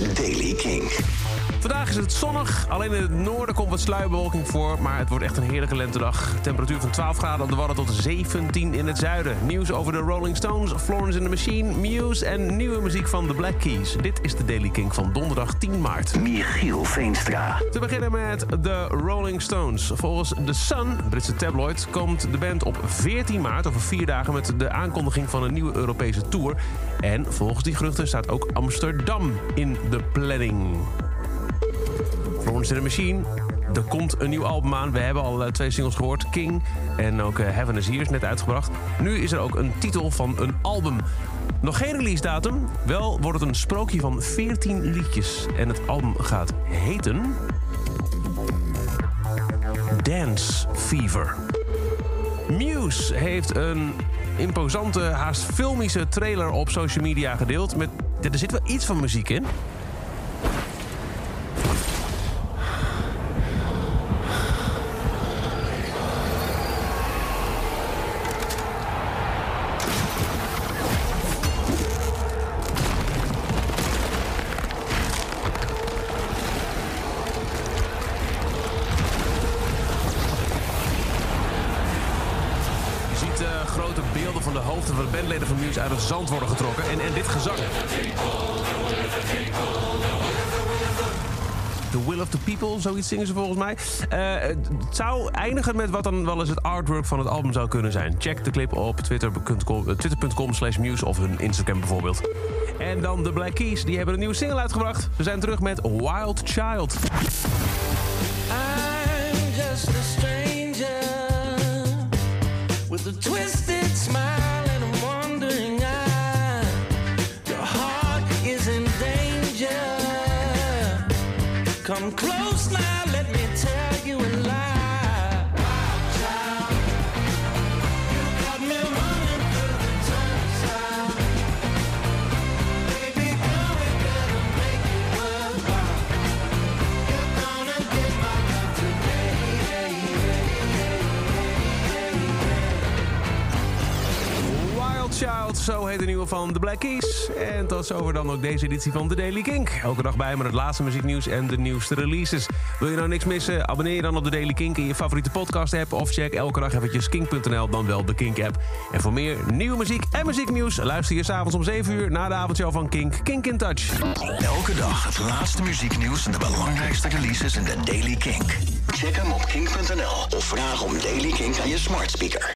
is Daily King. Vandaag is het zonnig. Alleen in het noorden komt wat sluierbewolking voor. Maar het wordt echt een heerlijke lentedag. Temperatuur van 12 graden op de Wadden tot 17 in het zuiden. Nieuws over de Rolling Stones, Florence in the Machine, Muse... en nieuwe muziek van The Black Keys. Dit is de Daily King van donderdag 10 maart. Michiel Veenstra. Te beginnen met de Rolling Stones. Volgens The Sun, Britse tabloid, komt de band op 14 maart... over vier dagen met de aankondiging van een nieuwe Europese tour. En volgens die geruchten staat ook Amsterdam in de planning. Florence in the Machine. Er komt een nieuw album aan. We hebben al eh, twee singles gehoord. King en ook eh, Heaven is Here is net uitgebracht. Nu is er ook een titel van een album. Nog geen release datum. Wel wordt het een sprookje van 14 liedjes. En het album gaat heten... Dance Fever. Muse heeft een imposante, haast filmische trailer op social media gedeeld. Met, er zit wel iets van muziek in. Eh, grote beelden van de hoofden van de bandleden van Muse uit het zand worden getrokken. En, en dit gezang. The Will of the People, zoiets zingen ze volgens mij. Eh, het zou eindigen met wat dan wel eens het artwork van het album zou kunnen zijn. Check de clip op twitter.com eh, slash muse of hun Instagram bijvoorbeeld. En dan de Black Keys, die hebben een nieuwe single uitgebracht. Ze zijn terug met Wild Child. I'm just Come close now, let me tell Child, zo heet de nieuwe van The Black Keys. En tot zover dan ook deze editie van The Daily Kink. Elke dag bij met het laatste muzieknieuws en de nieuwste releases. Wil je nou niks missen? Abonneer je dan op The Daily Kink in je favoriete podcast app... of check elke dag eventjes kink.nl, dan wel de Kink app. En voor meer nieuwe muziek en muzieknieuws... luister je s'avonds om 7 uur naar de avondshow van Kink. Kink in Touch. Elke dag het laatste muzieknieuws en de belangrijkste releases in de Daily Kink. Check hem op kink.nl of vraag om Daily Kink aan je smart speaker.